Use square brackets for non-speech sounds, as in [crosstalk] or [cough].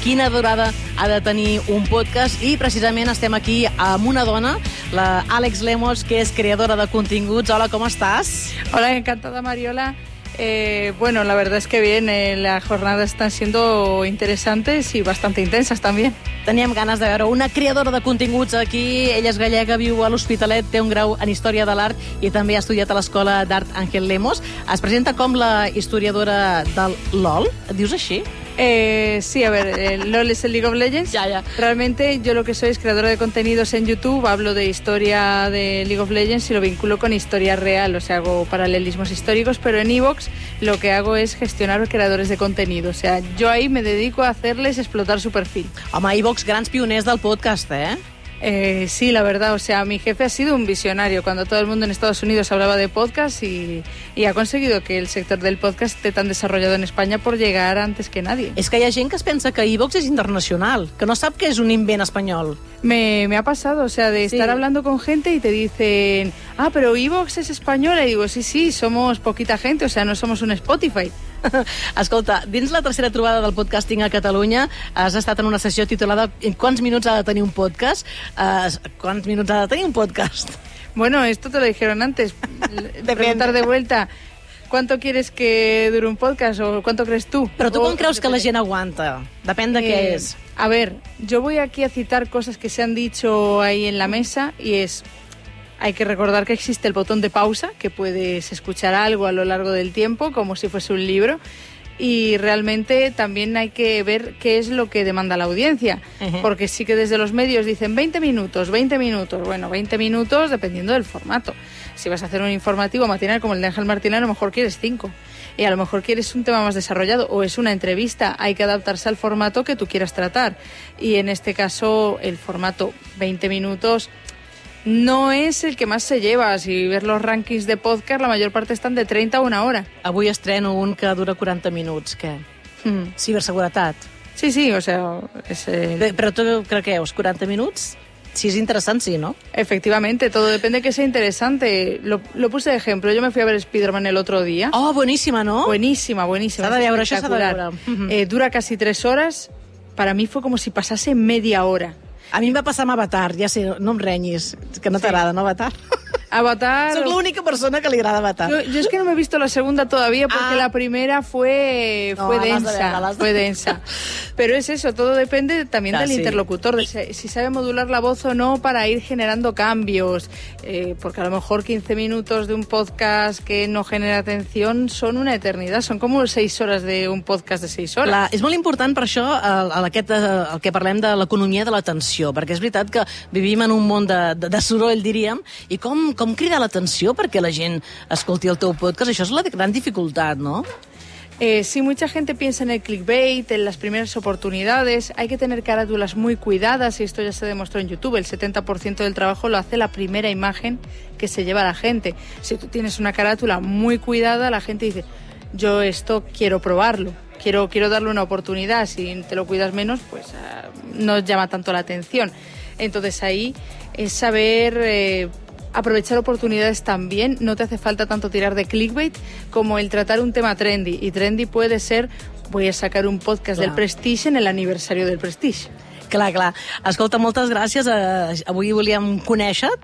quina durada ha de tenir un podcast i precisament estem aquí amb una dona, la Àlex Lemos, que és creadora de continguts. Hola, com estàs? Hola, encantada Mariola. Eh, bueno, la verdad es que bien, eh, las jornadas están siendo interesantes y bastante intensas también. Teníem ganes de veure una creadora de continguts aquí. Ella és gallega, viu a l'Hospitalet, té un grau en Història de l'Art i també ha estudiat a l'Escola d'Art Ángel Lemos. Es presenta com la historiadora del LOL. Et dius així? Eh, sí, a ver, el LOL es el League of Legends. Ya, ya. Realmente yo lo que soy es creadora de contenidos en YouTube, hablo de historia de League of Legends y lo vinculo con historia real, o sea, hago paralelismos históricos, pero en Evox lo que hago es gestionar creadores de contenido, o sea, yo ahí me dedico a hacerles explotar su perfil. Home, iVox, grans pioners del podcast, eh? Eh, sí, la verdad, o sea, mi jefe ha sido un visionario cuando todo el mundo en Estados Unidos hablaba de podcast y, y ha conseguido que el sector del podcast esté tan desarrollado en España por llegar antes que nadie. És que hi ha gent que es pensa que iVox és internacional, que no sap que és un invent espanyol. Me, me ha pasado, o sea, de Sí. estar hablando con gente y te dicen, ah, pero Evox es española. Y digo, sí, sí, somos poquita gente, o sea, no somos un Spotify. [laughs] Escolta, dins la tercera trobada del podcasting a Catalunya has estat en una sessió titulada "En quants minuts ha de tenir un podcast? Uh, quants minuts ha de tenir un podcast? [laughs] Bueno, esto te lo dijeron antes. [laughs] Preguntar de vuelta, ¿cuánto quieres que dure un podcast o cuánto crees tú? Però tu O- com creus que la gent aguanta? Depèn de què Eh, és. A ver, yo voy aquí a citar cosas que se han dicho ahí en la mesa y es, hay que recordar que existe el botón de pausa, que puedes escuchar algo a lo largo del tiempo, como si fuese un libro. Y realmente también hay que ver qué es lo que demanda la audiencia. Porque sí que desde los medios dicen 20 minutos, 20 minutos. Bueno, 20 minutos dependiendo del formato. Si vas a hacer un informativo matinal como el de Ángel Martín, a lo mejor quieres 5. Y a lo mejor quieres un tema más desarrollado o es una entrevista. Hay que adaptarse al formato que tú quieras tratar. Y en este caso, el formato 20 minutos no es el que más se lleva. Si ves los rankings de podcast, la mayor parte están de 30 a una hora. Avui estreno un que dura 40 minuts, què? Mm. Ciberseguretat. Sí, sí, o sea, es el- Bé, Però tu què creus, 40 minuts? Si és interessant, sí, no? Efectivamente, todo depende que sea interesante. Lo, lo puse de ejemplo. Yo me fui a ver Spider-Man el otro día. Oh, boníssima, no? Buenísima, buenísima. S'ha de es això s'ha de. Mhm. Eh, dura casi tres horas. Para mí fue como si pasase media hora. A mi em va passar amb Avatar, ja sé, no em renyis, que no Sí. t'agrada, no, Avatar? Avatar. Soc l'única persona que li agrada Avatar. Yo, yo es que no me he visto la segunda todavía porque Ah. la primera fue, No, fue de densa. de- Fue densa. Pero es eso, todo depende también Ya, del sí. interlocutor, de si, si sabe modular la voz o no para ir generando cambios. Eh, porque a lo mejor 15 minutos de un podcast que no genera atención son una eternidad. Son como 6 horas de un podcast de 6 horas. Clar, és molt important per això el, el, aquest, el que parlem de l'economia de l'atenció, perquè és veritat que vivim en un món de, de, de soroll, diríem, i com, com cridar l'atenció perquè la gent escolti el teu podcast? Això és la gran dificultat, no? Eh, sí, mucha gente piensa en el clickbait, en las primeras oportunidades. Hay que tener carátulas muy cuidadas y esto ya se demostró en YouTube. El 70% del trabajo lo hace la primera imagen que se lleva la gente. Si tú tienes una carátula muy cuidada, la gente dice, yo esto quiero probarlo, quiero, quiero darle una oportunidad. Si te lo cuidas menos, pues ah, no llama tanto la atención. Entonces ahí es saber... eh, aprovechar oportunidades también. No te hace falta tanto tirar de clickbait como el tratar un tema trendy. Y trendy puede ser, voy a sacar un podcast del Clar. Prestige en el aniversario del Prestige. Clar, clar. Escolta, moltes gràcies. Eh, avui volíem conèixer